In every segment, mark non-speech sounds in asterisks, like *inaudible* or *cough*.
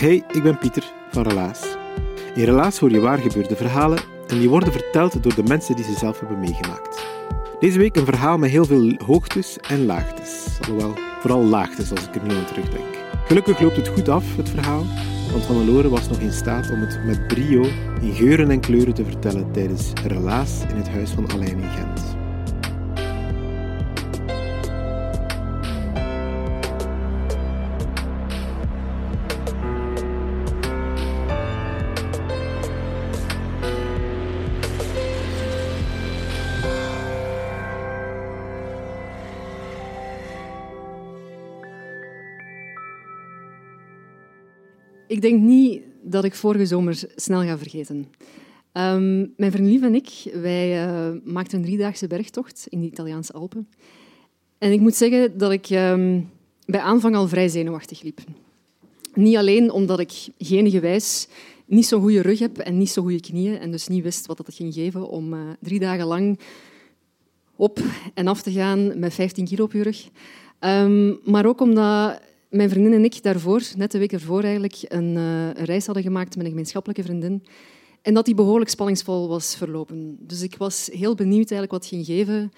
Hey, ik ben Pieter van Relaas. In Relaas hoor je waar gebeurde verhalen en die worden verteld door de mensen die ze zelf hebben meegemaakt. Deze week een verhaal met heel veel hoogtes en laagtes. Alhoewel, vooral laagtes als ik er nu aan terugdenk. Gelukkig loopt het goed af, het verhaal, want Hannelore was nog in staat om het met brio in geuren en kleuren te vertellen tijdens Relaas in het huis van Alain in Gent. Ik denk niet dat ik vorige zomer snel ga vergeten. Ehm, mijn vriend en ik wij, eh, maakten een driedaagse bergtocht in de Italiaanse Alpen. En ik moet zeggen dat ik ehm, bij aanvang al vrij zenuwachtig liep. Niet alleen omdat ik genegewijs niet zo'n goede rug heb en niet zo'n goede knieën en dus niet wist wat dat ging geven om eh, drie dagen lang op en af te gaan met 15 kilo op je rug. Ehm, maar ook omdat mijn vriendin en ik daarvoor, net de week ervoor eigenlijk, een, eh, een reis hadden gemaakt met een gemeenschappelijke vriendin. En dat die behoorlijk spanningsvol was verlopen. Dus ik was heel benieuwd eigenlijk wat ging geven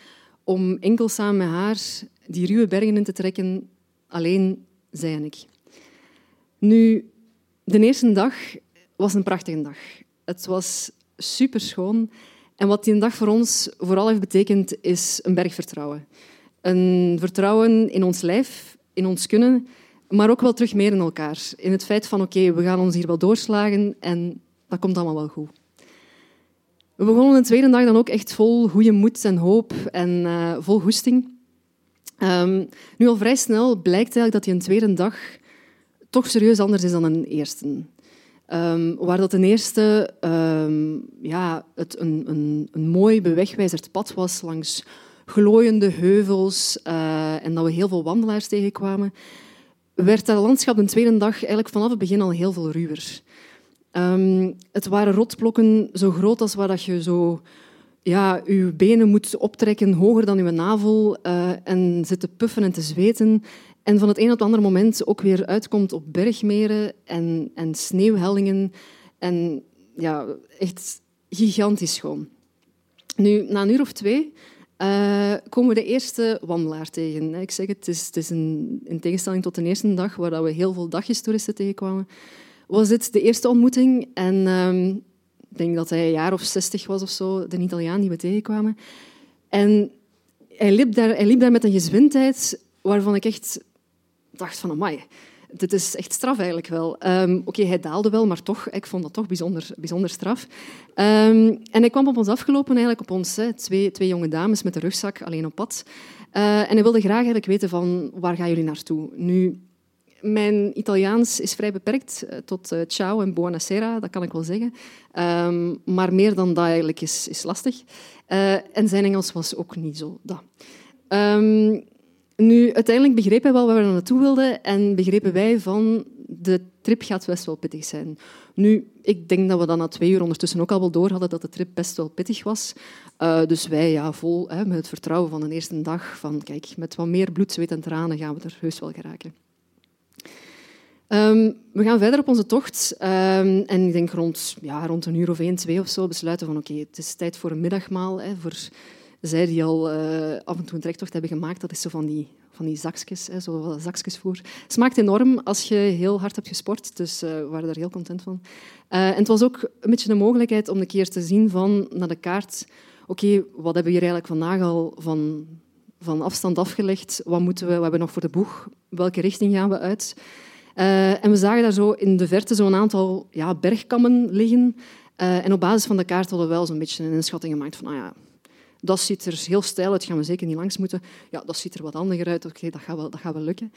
om enkel samen met haar die ruwe bergen in te trekken, alleen zij en ik. Nu, de eerste dag was een prachtige dag. Het was super schoon. En wat die dag voor ons vooral heeft betekend, is een berg vertrouwen. Een vertrouwen in ons lijf, in ons kunnen, maar ook wel terug meer in elkaar. In het feit van, oké, we gaan ons hier wel doorslagen en dat komt allemaal wel goed. We begonnen de tweede dag dan ook echt vol goede moed en hoop en eh, vol goesting. Ehm, nu al vrij snel blijkt eigenlijk dat die een tweede dag toch serieus anders is dan een eerste. Ehm, waar dat een eerste ehm, ja, het een, een, een mooi bewegwijzerd pad was langs glooiende heuvels eh, en dat we heel veel wandelaars tegenkwamen, werd dat landschap de tweede dag eigenlijk vanaf het begin al heel veel ruwer. Ehm, het waren rotblokken zo groot als waar dat je zo ja, je benen moet optrekken hoger dan je navel eh, en zit te puffen en te zweten. En van het een op het andere moment ook weer uitkomt op bergmeren en, en sneeuwhellingen. En ja, echt gigantisch schoon. Nu, na een uur of twee eh, komen we de eerste wandelaar tegen. Ik zeg het, het is, is een, in tegenstelling tot de eerste dag, waar we heel veel dagjestoeristen tegenkwamen, was dit de eerste ontmoeting. En ehm, ik denk dat hij een jaar of zestig was of zo, de Italiaan die we tegenkwamen. En hij liep daar, hij liep daar met een gezwindheid waarvan ik echt dacht van, amai, dit is echt straf eigenlijk wel. Ehm, Oké, hij daalde wel, maar toch, ik vond dat toch bijzonder, bijzonder straf. Ehm, en hij kwam op ons afgelopen, eigenlijk op ons, hè, twee, twee jonge dames met een rugzak, alleen op pad. Eh, en hij wilde graag eigenlijk weten van, waar gaan jullie naartoe? Nu, mijn Italiaans is vrij beperkt eh, tot eh, ciao en buonasera, dat kan ik wel zeggen. Ehm, maar meer dan dat eigenlijk is, is lastig. En zijn Engels was ook niet zo dat. Nu, uiteindelijk begreep hij wel waar we naartoe wilden en begrepen wij van de trip gaat best wel pittig zijn. Nu, ik denk dat we dan na twee uur ondertussen ook al wel door hadden dat de trip best wel pittig was. Eh, dus wij ja, vol hè, met het vertrouwen van de eerste dag van kijk, met wat meer bloed, zweet en tranen gaan we er heus wel geraken. Ehm, we gaan verder op onze tocht ehm, en ik denk rond, ja, rond een uur of één, twee of zo besluiten van oké, het is tijd voor een middagmaal. Hè, voor zij die al eh, af en toe een trektocht hebben gemaakt, dat is zo van die van die zakjes, hè, zo zakjesvoer. Smaakt enorm als je heel hard hebt gesport, dus uh, we waren daar heel content van. Uh, en het was ook een beetje de mogelijkheid om een keer te zien van, naar de kaart, oké, wat hebben we hier eigenlijk vandaag al van, van afstand afgelegd? Wat moeten we, we hebben nog voor de boeg? Welke richting gaan we uit? En we zagen daar zo in de verte zo'n aantal ja, bergkammen liggen. en op basis van de kaart hadden we wel zo'n beetje een inschatting gemaakt van, ah ja, dat ziet er heel stijl uit, gaan we zeker niet langs moeten. Ja, dat ziet er wat handiger uit, oké, dat, gaat wel, dat gaat wel lukken.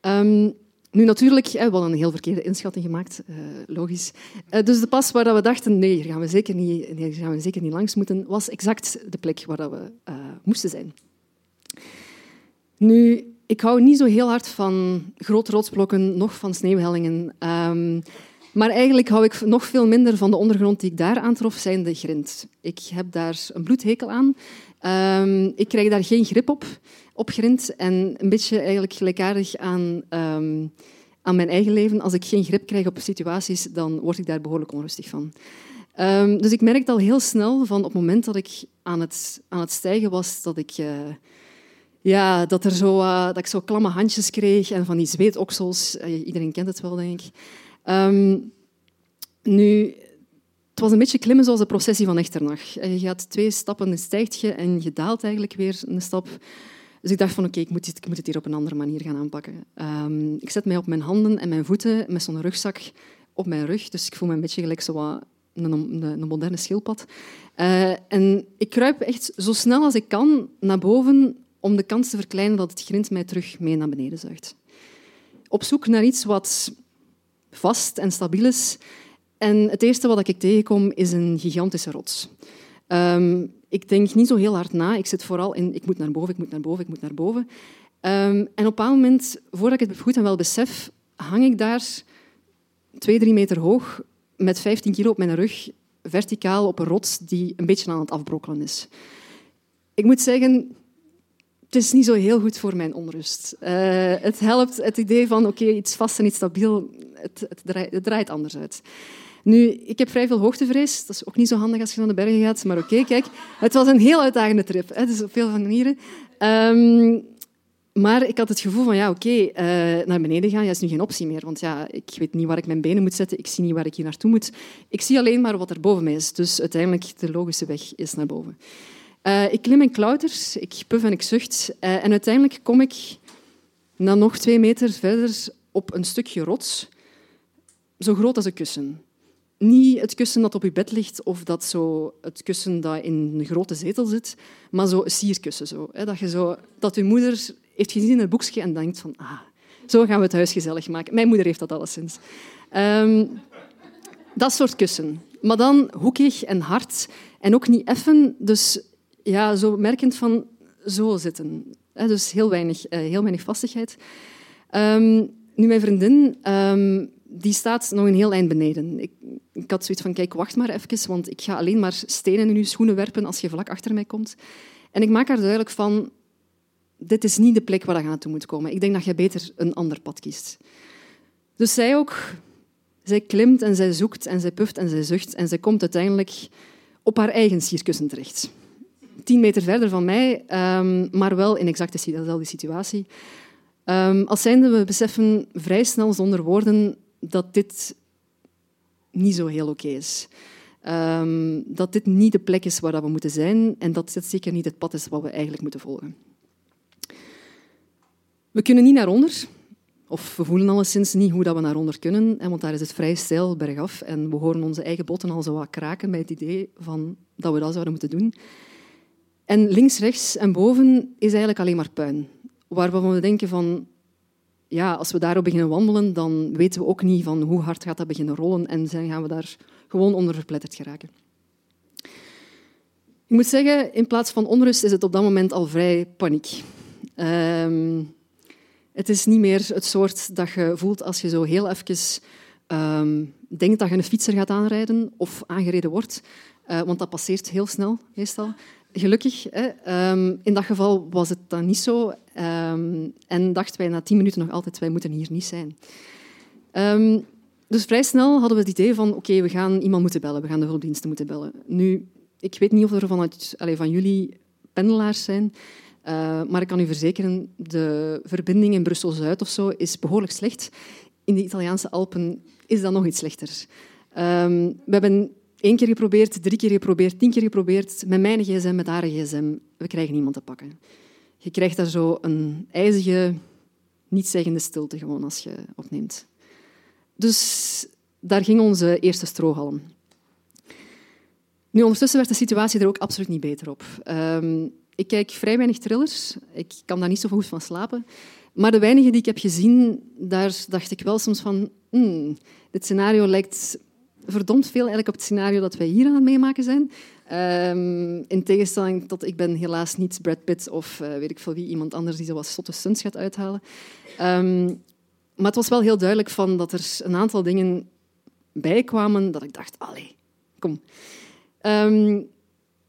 Um, nu natuurlijk, we hadden een heel verkeerde inschatting gemaakt, uh, logisch. Uh, dus de pas waar we dachten, nee, hier gaan we zeker niet, nee, gaan we zeker niet langs moeten, was exact de plek waar we uh, moesten zijn. Nu, ik hou niet zo heel hard van grote rotsblokken, nog van sneeuwhellingen. Um, maar eigenlijk hou ik nog veel minder van de ondergrond die ik daar aantrof, zijn de grind. Ik heb daar een bloedhekel aan. Um, ik krijg daar geen grip op, op grind. En een beetje eigenlijk gelijkaardig aan, um, aan mijn eigen leven. Als ik geen grip krijg op situaties, dan word ik daar behoorlijk onrustig van. Um, dus ik merkte al heel snel van op het moment dat ik aan het, aan het stijgen was, dat ik... Uh, ja, dat, er zo, uh, dat ik zo klamme handjes kreeg en van die zweetoksels. Uh, iedereen kent het wel, denk ik. Um, nu, het was een beetje klimmen zoals de processie van Echternach. Je gaat twee stappen, dan stijgt je en je daalt eigenlijk weer een stap. Dus ik dacht van oké, okay, ik, moet ik moet het hier op een andere manier gaan aanpakken. Um, ik zet mij op mijn handen en mijn voeten met zo'n rugzak op mijn rug. Dus ik voel me een beetje gelijk zo een, moderne schildpad. Uh, en ik kruip echt zo snel als ik kan naar boven om de kans te verkleinen dat het grind mij terug mee naar beneden zuigt. Op zoek naar iets wat vast en stabiel is. En het eerste wat ik tegenkom is een gigantische rots. Um, ik denk niet zo heel hard na. Ik zit vooral in ik moet naar boven, ik moet naar boven, ik moet naar boven. Um, en op een bepaald moment, voordat ik het goed en wel besef, hang ik daar twee, drie meter hoog met 15 kilo op mijn rug, verticaal op een rots die een beetje aan het afbrokkelen is. Ik moet zeggen, het is niet zo heel goed voor mijn onrust. Uh, het helpt het idee van oké, iets vast en iets stabiel, het, het, draait, het, anders uit. Nu, ik heb vrij veel hoogtevrees. Dat is ook niet zo handig als je naar de bergen gaat. Maar oké, kijk, het was een heel uitdagende trip. Hè, dus op veel manieren. Um, maar ik had het gevoel van, ja, oké, uh, naar beneden gaan ja, is nu geen optie meer. Want ja, ik weet niet waar ik mijn benen moet zetten. Ik zie niet waar ik hier naartoe moet. Ik zie alleen maar wat er boven mij is. Dus uiteindelijk, de logische weg is naar boven. Uh, ik klim en klauter, ik puf en ik zucht. Uh, en uiteindelijk kom ik na nog twee meter verder op een stukje rots, zo groot als een kussen. Niet het kussen dat op je bed ligt of dat zo het kussen dat in een grote zetel zit, maar zo een sierkussen. Zo, hè, dat, je zo, dat je moeder heeft gezien in het boekje en denkt van, ah, zo gaan we het huis gezellig maken. Mijn moeder heeft dat alleszins. Um, dat soort kussen. Maar dan hoekig en hard en ook niet effen. Dus ja, zo merkend van zo zitten. Dus heel weinig, eh, heel weinig vastigheid. Um, nu, mijn vriendin, um, die staat nog een heel eind beneden. Ik, ik, had zoiets van, kijk, wacht maar even, want ik ga alleen maar stenen in je schoenen werpen als je vlak achter mij komt. En ik maak haar duidelijk van, dit is niet de plek waar je naartoe moet komen. Ik denk dat je beter een ander pad kiest. Dus zij ook, zij klimt en zij zoekt en zij puft en zij zucht en zij komt uiteindelijk op haar eigen sierkussen terecht tien meter verder van mij, um, maar wel in exact dezelfde situatie. Um, als zijnde, we beseffen vrij snel zonder woorden dat dit niet zo heel oké is. Um, dat dit niet de plek is waar we moeten zijn en dat dit zeker niet het pad is wat we eigenlijk moeten volgen. We kunnen niet naar onder, of we voelen alleszins niet hoe dat we naar onder kunnen, want daar is het vrij stijl bergaf en we horen onze eigen botten al zo wat kraken bij het idee van dat we dat zouden moeten doen. En links, rechts en boven is eigenlijk alleen maar puin. Waarvan we denken van, ja, als we daarop beginnen wandelen, dan weten we ook niet van hoe hard gaat dat beginnen rollen en dan gaan we daar gewoon onder verpletterd geraken. Ik moet zeggen, in plaats van onrust is het op dat moment al vrij paniek. Um, het is niet meer het soort dat je voelt als je zo heel even um, denkt dat je een fietser gaat aanrijden of aangereden wordt. Uh, want dat passeert heel snel, meestal gelukkig, hè, um, in dat geval was het dan niet zo. Um, en dachten wij na tien minuten nog altijd, wij moeten hier niet zijn. Um, dus vrij snel hadden we het idee van, oké, we gaan iemand moeten bellen, we gaan de hulpdiensten moeten bellen. Nu, ik weet niet of er vanuit, allez, van jullie pendelaars zijn. Uh, maar ik kan u verzekeren, de verbinding in Brussel-Zuid of zo is behoorlijk slecht. In de Italiaanse Alpen is dat nog iets slechter. We hebben één keer geprobeerd, drie keer geprobeerd, tien keer geprobeerd. Met mijn gsm, met haar gsm. We krijgen niemand te pakken. Je krijgt daar zo een ijzige, nietszeggende stilte gewoon als je opneemt. Dus daar ging onze eerste strohalm. Nu, ondertussen werd de situatie er ook absoluut niet beter op. Um, ik kijk vrij weinig thrillers. Ik kan daar niet zo goed van slapen. Maar de weinige die ik heb gezien, daar dacht ik wel soms van... Hmm, dit scenario lijkt verdomd veel eigenlijk op het scenario dat wij hier aan het meemaken zijn. Um, in tegenstelling tot, ik ben helaas niet Brad Pitt of uh, weet ik veel wie, iemand anders die zo wat zotte stunts gaat uithalen. Um, maar het was wel heel duidelijk van dat er een aantal dingen bijkwamen dat ik dacht, allee, kom. Um,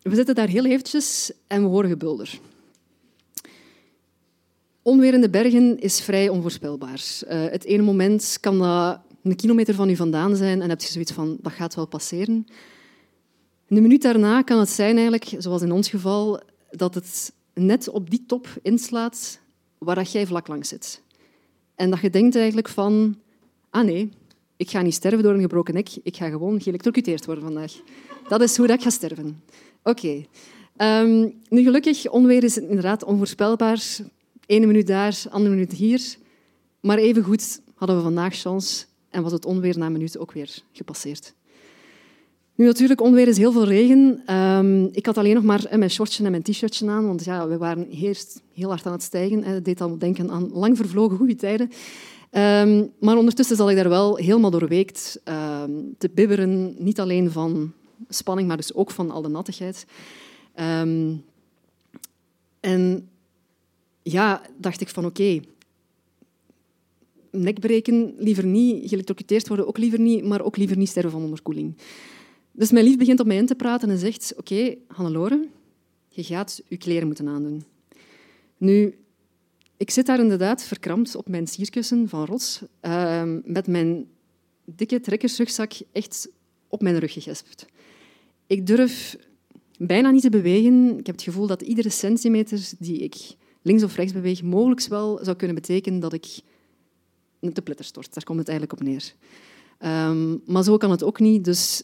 we zitten daar heel eventjes en we horen gebulder. Onweer in de bergen is vrij onvoorspelbaar. Uh, het ene moment kan dat een kilometer van u vandaan zijn en heb je zoiets van, dat gaat wel passeren. Een minuut daarna kan het zijn, eigenlijk, zoals in ons geval, dat het net op die top inslaat waar dat jij vlak langs zit. En dat je denkt eigenlijk van, ah nee, ik ga niet sterven door een gebroken nek, ik ga gewoon geëlectrocuteerd worden vandaag. Dat is hoe dat ik ga sterven. Oké. Okay. Um, ehm, nu gelukkig, onweer is inderdaad onvoorspelbaar. Ene minuut daar, andere minuut hier. Maar evengoed hadden we vandaag chance en was het onweer na minuut ook weer gepasseerd. Nu natuurlijk, onweer is heel veel regen. Um, ik had alleen nog maar mijn shortje en mijn t-shirtje aan, want ja, we waren eerst heel hard aan het stijgen. Het deed al denken aan lang vervlogen goede tijden. Um, maar ondertussen zal ik daar wel helemaal doorweekt um, te bibberen. Niet alleen van spanning, maar dus ook van al de nattigheid. En ja, dacht ik van oké, nekbreken liever niet, geëlectrocuteerd worden ook liever niet, maar ook liever niet sterven van onderkoeling. Dus mijn lief begint op mij in te praten en zegt, oké, okay, Hannelore, je gaat je kleren moeten aandoen. Nu, ik zit daar inderdaad verkrampt op mijn sierkussen van rots, uh, met mijn dikke trekkersrugzak echt op mijn rug gegespt. Ik durf bijna niet te bewegen. Ik heb het gevoel dat iedere centimeter die ik links of rechts beweeg, mogelijk wel zou kunnen betekenen dat ik te pletter stort. Daar komt het eigenlijk op neer. Um, maar zo kan het ook niet. Dus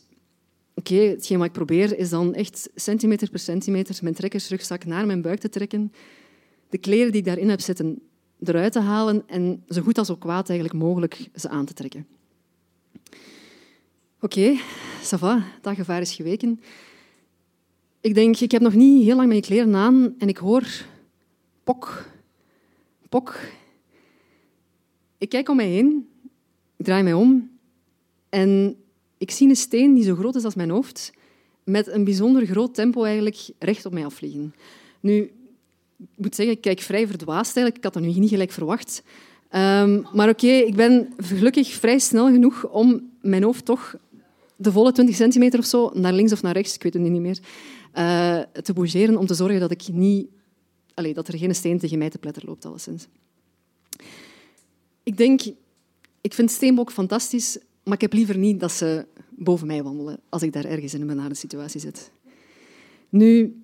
oké, hetgeen wat ik probeer is dan echt centimeter per centimeter mijn trekkersrugzak naar mijn buik te trekken, de kleren die ik daarin heb zitten eruit te halen en zo goed als ook kwaad eigenlijk mogelijk ze aan te trekken. Oké, okay, dat gevaar is geweken. Ik denk, ik heb nog niet heel lang mijn kleren aan en ik hoor pok, pok. Ik kijk om mij heen, ik draai mij om en ik zie een steen die zo groot is als mijn hoofd, met een bijzonder groot tempo eigenlijk recht op mij afvliegen. Nu, ik moet zeggen, ik kijk vrij verdwaasd eigenlijk. Ik had dat nu niet gelijk verwacht. Um, maar oké, ik ben gelukkig vrij snel genoeg om mijn hoofd toch de volle 20 centimeter of zo naar links of naar rechts, ik weet het niet meer, uh, te bougeren om te zorgen dat, ik niet, allez, dat er geen steen tegen mij te pletter loopt. Alleszins. Ik denk, ik vind steenbok fantastisch, maar ik heb liever niet dat ze boven mij wandelen als ik daar ergens in een benarde situatie zit. Nu,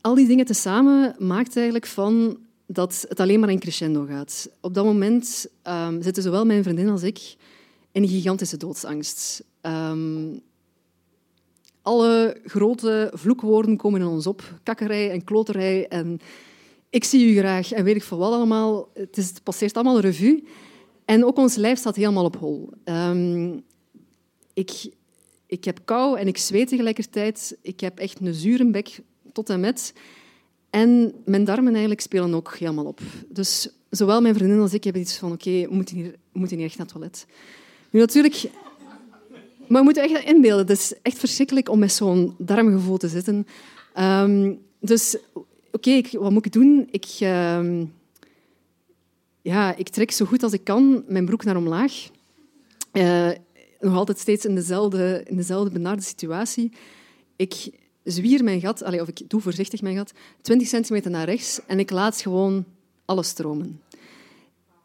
al die dingen tezamen maakt eigenlijk van dat het alleen maar in crescendo gaat. Op dat moment um, zitten zowel mijn vriendin als ik in een gigantische doodsangst. Um, alle grote vloekwoorden komen in ons op. Kakkerij en kloterij en ik zie u graag en weet ik veel wat allemaal. Het, is, het passeert allemaal revue. En ook ons lijf staat helemaal op hol. Um, ik, ik heb kou en ik zweet tegelijkertijd. Ik heb echt een zure bek tot en met. En mijn darmen eigenlijk spelen ook helemaal op. Dus zowel mijn vriendin als ik hebben iets van oké, we moeten hier, moeten hier echt naar het toilet. Nu natuurlijk maar we moeten echt inbeelden. Het is echt verschrikkelijk om met zo'n darmgevoel te zitten. Um, dus oké, wat moet ik doen? Ik, uh, ja, ik trek zo goed als ik kan mijn broek naar omlaag. Uh, nog altijd steeds in dezelfde, in dezelfde benarde situatie. Ik zwier mijn gat, allez, of ik doe voorzichtig mijn gat, 20 centimeter naar rechts en ik laat gewoon alles stromen.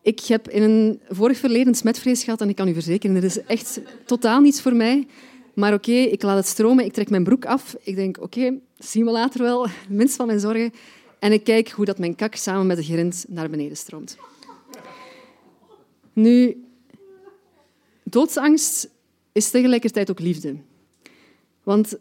Ik heb in een vorig verleden smetvrees gehad en ik kan u verzekeren, dat is echt totaal niets voor mij. Maar oké, ik laat het stromen, ik trek mijn broek af. Ik denk, oké, okay, zien we later wel, *laughs* minst van mijn zorgen. En ik kijk hoe dat mijn kak samen met de grind naar beneden stroomt. Nu, doodsangst is tegelijkertijd ook liefde. Want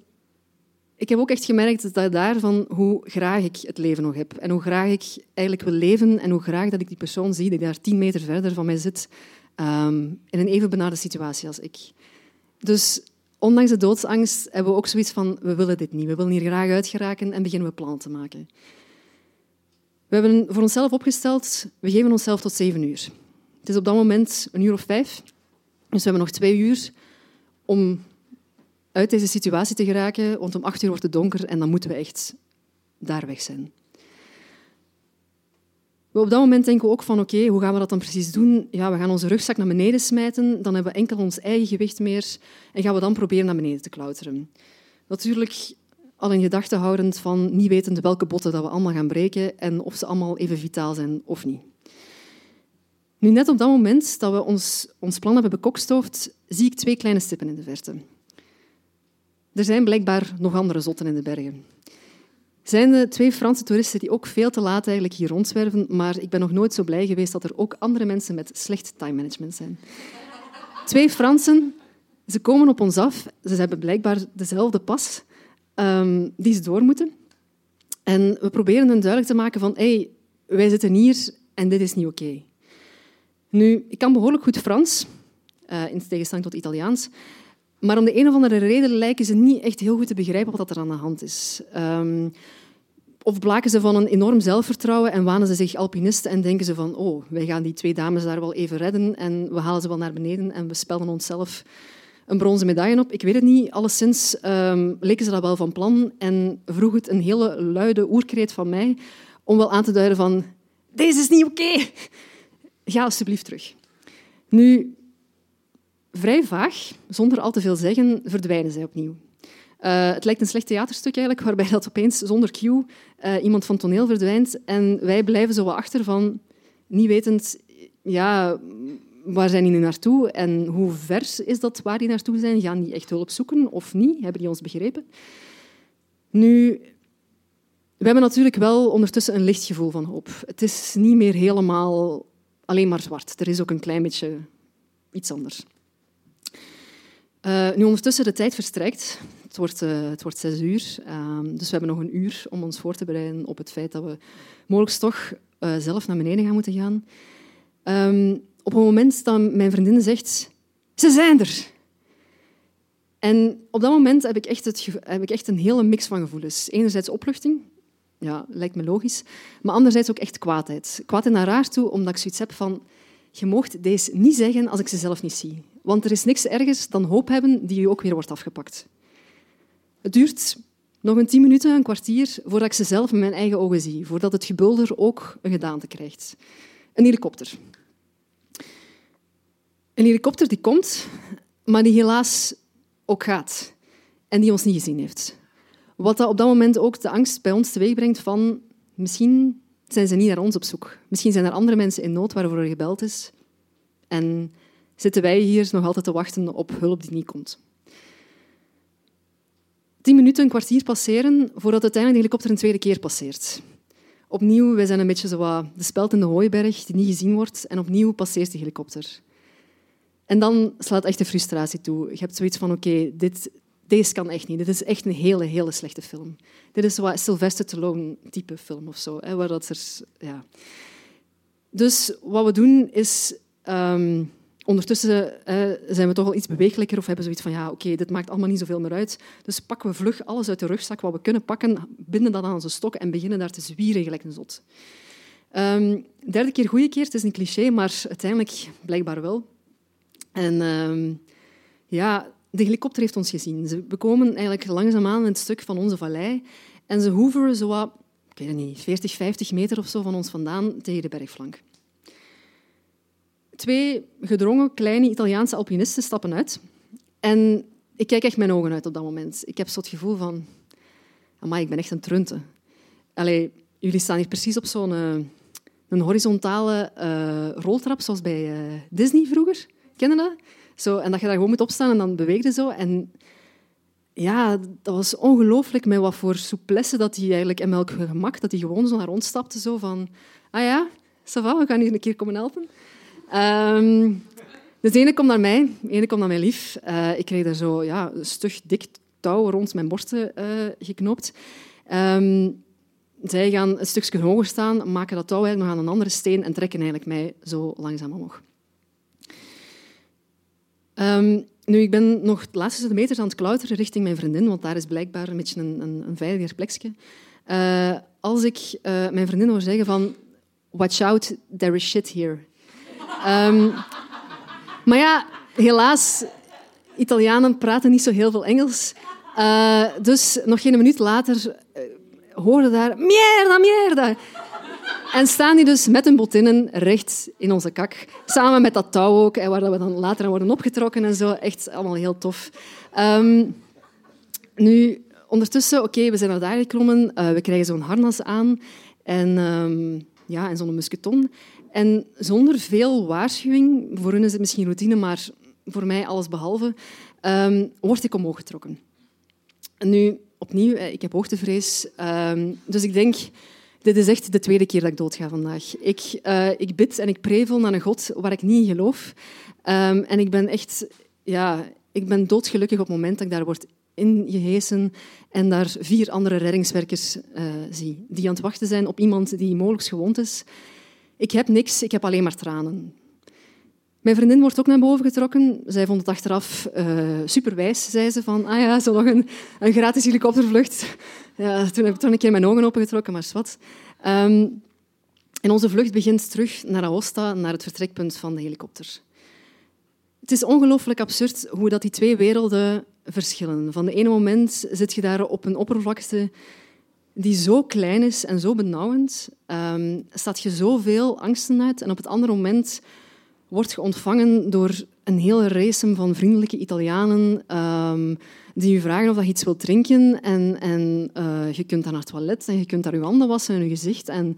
ik heb ook echt gemerkt dat daarvan hoe graag ik het leven nog heb. En hoe graag ik eigenlijk wil leven en hoe graag dat ik die persoon zie die daar tien meter verder van mij zit, um, in een even benarde situatie als ik. Dus ondanks de doodsangst hebben we ook zoiets van, we willen dit niet. We willen hier graag uitgeraken en beginnen we plannen te maken. We hebben voor onszelf opgesteld, we geven onszelf tot zeven uur. Het is op dat moment een uur of vijf. Dus we hebben nog twee uur om uit deze situatie te geraken, want om acht uur wordt het donker en dan moeten we echt daar weg zijn. Op dat moment denken we ook van oké, hoe gaan we dat dan precies doen? Ja, we gaan onze rugzak naar beneden smijten, dan hebben we enkel ons eigen gewicht meer en gaan we dan proberen naar beneden te klauteren. Natuurlijk al in gedachten houdend van niet wetend welke botten dat we allemaal gaan breken en of ze allemaal even vitaal zijn of niet. Nu, net op dat moment dat we ons, ons plan hebben bekokstoofd, zie ik twee kleine stippen in de verte. Er zijn blijkbaar nog andere zotten in de bergen. Zijn er twee Franse toeristen die ook veel te laat eigenlijk hier rondzwerven, maar ik ben nog nooit zo blij geweest dat er ook andere mensen met slecht time management zijn. Twee Fransen, ze komen op ons af. Ze hebben blijkbaar dezelfde pas um, die ze door moeten. En we proberen hen duidelijk te maken van hey, wij zitten hier en dit is niet oké. Nu, ik kan behoorlijk goed Frans, uh, in tegenstelling tot Italiaans. Maar om de een of andere reden lijken ze niet echt heel goed te begrijpen wat er aan de hand is. Um, of blaken ze van een enorm zelfvertrouwen en wanen ze zich alpinisten en denken ze van oh, wij gaan die twee dames daar wel even redden en we halen ze wel naar beneden en we spelden onszelf een bronzen medaille op. Ik weet het niet. Alleszins um, leken ze dat wel van plan en vroeg het een hele luide oerkreet van mij om wel aan te duiden van deze is niet oké. Ga alsjeblieft terug. Nu, vrij vaag, zonder al te veel zeggen, verdwijnen zij opnieuw. Uh, het lijkt een slecht theaterstuk eigenlijk, waarbij dat opeens zonder cue uh, iemand van toneel verdwijnt en wij blijven zo wat achter van, niet wetend, ja, waar zijn die nu naartoe en hoe vers is dat waar die naartoe zijn? Gaan die echt hulp zoeken of niet? Hebben die ons begrepen? Nu, we hebben natuurlijk wel ondertussen een licht gevoel van hoop. Het is niet meer helemaal alleen maar zwart. Er is ook een klein beetje iets anders. Uh, nu ondertussen de tijd verstrijkt. Het wordt, uh, het wordt zes uur, uh, dus we hebben nog een uur om ons voor te bereiden op het feit dat we mogelijk toch uh, zelf naar beneden gaan moeten gaan. Um, op een moment dat mijn vriendin zegt, ze zijn er. En op dat moment heb ik echt, het, heb ik echt een hele mix van gevoelens. Enerzijds opluchting, ja, lijkt me logisch, maar anderzijds ook echt kwaadheid. Kwaadheid naar haar toe, omdat ik zoiets heb van, je moogt deze niet zeggen als ik ze zelf niet zie. Want er is niks ergers dan hoop hebben die je ook weer wordt afgepakt. Het duurt nog een tien minuten, een kwartier, voordat ik ze zelf met mijn eigen ogen zie. Voordat het gebulder ook een gedaante krijgt. Een helikopter. Een helikopter die komt, maar die helaas ook gaat. En die ons niet gezien heeft. Wat dat op dat moment ook de angst bij ons teweegbrengt van misschien zijn ze niet naar ons op zoek. Misschien zijn er andere mensen in nood waarvoor er gebeld is. En zitten wij hier nog altijd te wachten op hulp die niet komt. Tien minuten, een kwartier passeren voordat uiteindelijk de helikopter een tweede keer passeert. Opnieuw, wij zijn een beetje zo de speld in de hooiberg die niet gezien wordt. En opnieuw passeert de helikopter. En dan slaat echt de frustratie toe. Je hebt zoiets van, oké, dit, deze kan echt niet. Dit is echt een hele, hele slechte film. Dit is wat Sylvester Stallone type film of zo. Hè, waar dat er, ja. Dus wat we doen is... Um, ondertussen zijn we toch al iets bewegelijker of hebben zoiets van ja, oké, dit maakt allemaal niet zoveel meer uit. Dus pakken we vlug alles uit de rugzak wat we kunnen pakken, binden dat aan onze stok en beginnen daar te zwieren gelijk een zot. Um, derde keer goede keer, het is een cliché, maar uiteindelijk blijkbaar wel. En um, ja, de helikopter heeft ons gezien. We komen eigenlijk langzaamaan in het stuk van onze vallei en ze hoeveren zo wat, ik weet het niet, 40, 50 meter of zo van ons vandaan tegen de bergflank. Twee gedrongen kleine Italiaanse alpinisten stappen uit. En ik kijk echt mijn ogen uit op dat moment. Ik heb zo het gevoel van... Amai, ik ben echt een trunte. Allee, jullie staan hier precies op zo'n uh, een horizontale uh, roltrap, zoals bij uh, Disney vroeger. Kennen dat? Zo, en dat je daar gewoon moet opstaan en dan beweeg je zo. En, ja, dat was ongelooflijk met wat voor souplesse dat hij eigenlijk en welk gemak dat hij gewoon zo naar rond stapte. Zo van, ah ja, ça va, we gaan hier een keer komen helpen. Ehm, dus de ene komt naar mij, de ene komt naar mij lief. Eh, ik kreeg daar zo ja, een stug dik touw rond mijn borsten uh, geknoopt. Ehm, zij gaan een stukje hoger staan, maken dat touw eigenlijk nog aan een andere steen en trekken eigenlijk mij zo langzaam omhoog. Um, nu, ik ben nog de laatste meters aan het klauteren richting mijn vriendin, want daar is blijkbaar een beetje een, een, een veiliger plekje. Uh, als ik mijn vriendin hoor zeggen van watch out, there is shit here. Um, maar ja, helaas, Italianen praten niet zo heel veel Engels. Uh, dus nog geen minuut later hoorde daar mierda, mierda. En staan die dus met hun botinnen recht in onze kak. Samen met dat touw ook, waar we dan later aan worden opgetrokken en zo. Echt allemaal heel tof. Um, nu, ondertussen, oké, we zijn naar daar geklommen. Uh, we krijgen zo'n harnas aan en, um, ja, en zo'n musketon. En zonder veel waarschuwing, voor hun is het misschien routine, maar voor mij alles behalve, um, word ik omhoog getrokken. Nu, opnieuw, ik heb hoogtevrees. dus ik denk dit is echt de tweede keer dat ik doodga vandaag. Ik, uh, ik bid en ik prevel naar een God waar ik niet in geloof. Um, en ik ben echt... Ja, ik ben doodgelukkig op het moment dat ik daar word ingehesen en daar vier andere reddingswerkers uh, zie, die aan het wachten zijn op iemand die mogelijk gewond is. Ik heb niks, ik heb alleen maar tranen. Mijn vriendin wordt ook naar boven getrokken. Zij vond het achteraf uh, superwijs, zei ze. Van, ah ja, zo nog een, een gratis helikoptervlucht. Ja, toen heb ik toch een keer mijn ogen opengetrokken, maar wat. Um, en onze vlucht begint terug naar Aosta, naar het vertrekpunt van de helikopter. Het is ongelooflijk absurd hoe dat die twee werelden verschillen. Van de ene moment zit je daar op een oppervlakte die zo klein is en zo benauwend, um, staat je zoveel angsten uit. En op het andere moment wordt je ontvangen door een hele race van vriendelijke Italianen um, die je vragen of je iets wilt drinken. En, en uh, je kunt daar naar het toilet en je kunt daar je handen wassen en je gezicht. En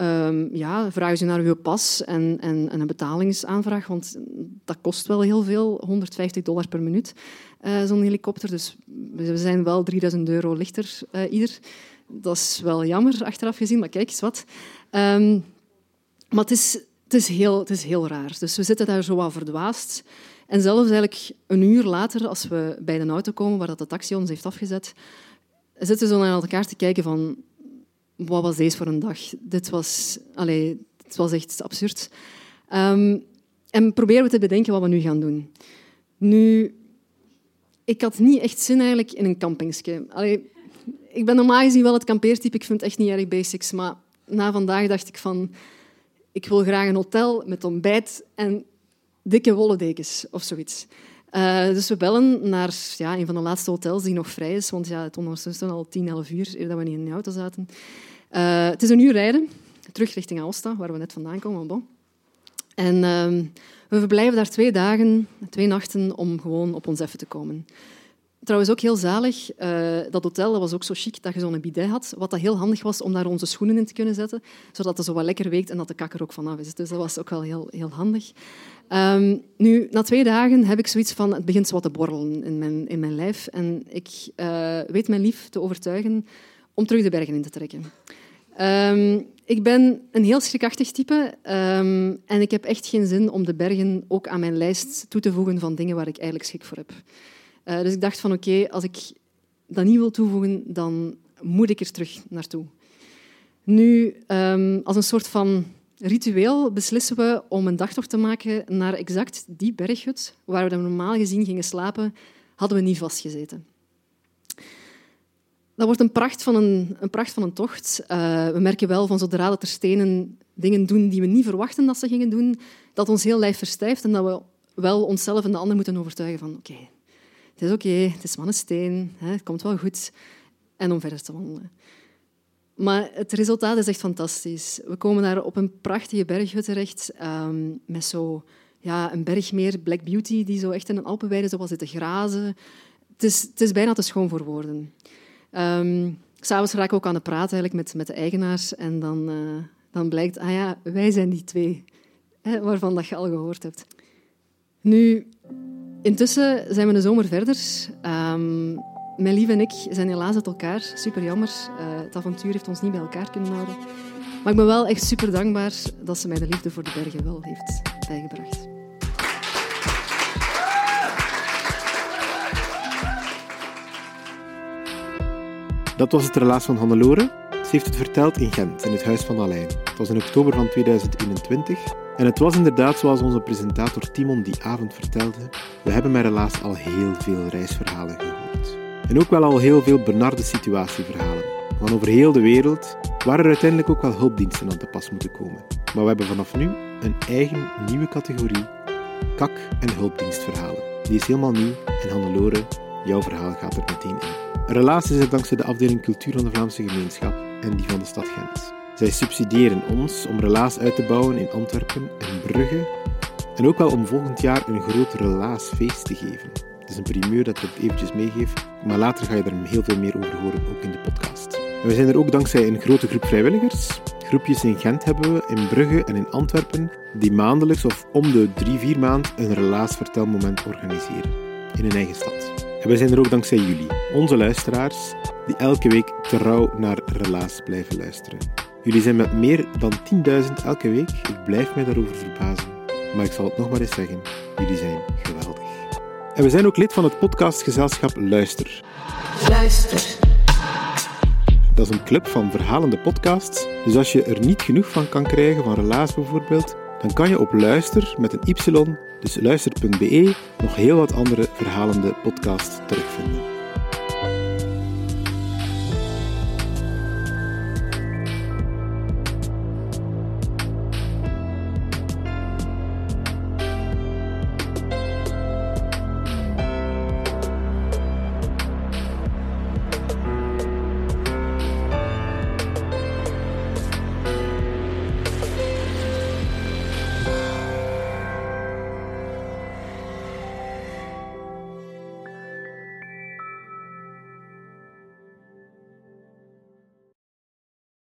um, ja, vragen ze naar je pas en, en, en, een betalingsaanvraag, want dat kost wel heel veel, 150 dollar per minuut, uh, zo'n helikopter. Dus we zijn wel 3000 euro lichter uh, ieder. Dat is wel jammer, achteraf gezien, maar kijk eens wat. Um, maar het is, het is, heel, het is heel raar. Dus we zitten daar zo wat verdwaasd. En zelfs eigenlijk een uur later, als we bij de auto komen waar dat de taxi ons heeft afgezet, zitten we zo naar elkaar te kijken van wat was deze voor een dag? Dit was, allez, dit was echt absurd. Um, en proberen we te bedenken wat we nu gaan doen. Nu, ik had niet echt zin eigenlijk in een campingsje. Allee, ik ben normaal gezien wel het kampeertype, ik vind het echt niet erg basics, maar na vandaag dacht ik van ik wil graag een hotel met ontbijt en dikke wollen dekens of zoiets. Uh, dus we bellen naar ja, een van de laatste hotels die nog vrij is, want ja, het ondertussen al 10, 11 uur eer dat we niet in de auto zaten. Uh, het is een uur rijden, terug richting Alsta, waar we net vandaan komen. En uh, we verblijven daar twee dagen, twee nachten, om gewoon op ons even te komen. Trouwens ook heel zalig, uh, dat hotel dat was ook zo chic dat je zo'n bidet had, wat dat heel handig was om daar onze schoenen in te kunnen zetten, zodat het zo wat lekker weekt en dat de kak er ook vanaf is. Dus dat was ook wel heel, heel handig. Um, nu, na twee dagen heb ik zoiets van, het begint wat te borrelen in mijn, in mijn lijf en ik uh, weet mijn lief te overtuigen om terug de bergen in te trekken. Um, ik ben een heel schrikachtig type um, en ik heb echt geen zin om de bergen ook aan mijn lijst toe te voegen van dingen waar ik eigenlijk schrik voor heb. Uh, dus ik dacht van oké, als ik dat niet wil toevoegen, dan moet ik er terug naartoe. Nu, um, als een soort van ritueel beslissen we om een dagtocht te maken naar exact die berghut waar we normaal gezien gingen slapen, hadden we niet vastgezeten. Dat wordt een pracht van een, een, pracht van een tocht. Uh, we merken wel van zodra dat er stenen dingen doen die we niet verwachten dat ze gingen doen, dat ons heel lijf verstijft en dat we wel onszelf en de ander moeten overtuigen van oké, het is oké, het is maar een steen, het komt wel goed. En om verder te wandelen. Maar het resultaat is echt fantastisch. We komen daar op een prachtige berghut terecht, um, met zo ja, een bergmeer, Black Beauty, die zo echt in een Alpenweide zo zit te grazen. Het is, het is bijna te schoon voor woorden. Um, S'avonds raak ik ook aan de praten eigenlijk met, met de eigenaars en dan, uh, dan blijkt, ah ja, wij zijn die twee, hè, waarvan dat je al gehoord hebt. Nu, Intussen zijn we de zomer verder. Um, mijn lief en ik zijn helaas uit elkaar. Super jammer. Uh, het avontuur heeft ons niet bij elkaar kunnen houden. Maar ik ben wel echt super dankbaar dat ze mij de liefde voor de bergen wel heeft bijgebracht. Dat was het relaas van Hannelore. Ze heeft het verteld in Gent, in het Huis van Alain. Het was in oktober van 2021. En het was inderdaad zoals onze presentator Timon die avond vertelde. We hebben met relaas al heel veel reisverhalen gehoord. En ook wel al heel veel benarde situatieverhalen. Van over heel de wereld, waar er uiteindelijk ook wel hulpdiensten aan te pas moeten komen. Maar we hebben vanaf nu een eigen nieuwe categorie, kak- en hulpdienstverhalen. Die is helemaal nieuw en Hannelore, jouw verhaal gaat er meteen in. Relaas is er dankzij de afdeling cultuur van de Vlaamse gemeenschap en die van de stad Gent. Zij subsidiëren ons om Relaas uit te bouwen in Antwerpen en Brugge en ook wel om volgend jaar een groot Relaasfeest te geven. Het is een primeur dat ik het eventjes meegeef, maar later ga je er heel veel meer over horen, ook in de podcast. En we zijn er ook dankzij een grote groep vrijwilligers. Groepjes in Gent hebben we, in Brugge en in Antwerpen, die maandelijks of om de drie, vier maand een relaasvertelmoment organiseren in hun eigen stad. En we zijn er ook dankzij jullie, onze luisteraars, die elke week trouw naar Relaas blijven luisteren. Jullie zijn met meer dan 10.000 elke week. Ik blijf mij daarover verbazen. Maar ik zal het nog maar eens zeggen: jullie zijn geweldig. En we zijn ook lid van het podcastgezelschap Luister. Luister. Dat is een club van verhalende podcasts. Dus als je er niet genoeg van kan krijgen, van Relaas bijvoorbeeld, dan kan je op Luister met een Y, dus luister.be, nog heel wat andere verhalende podcasts terugvinden.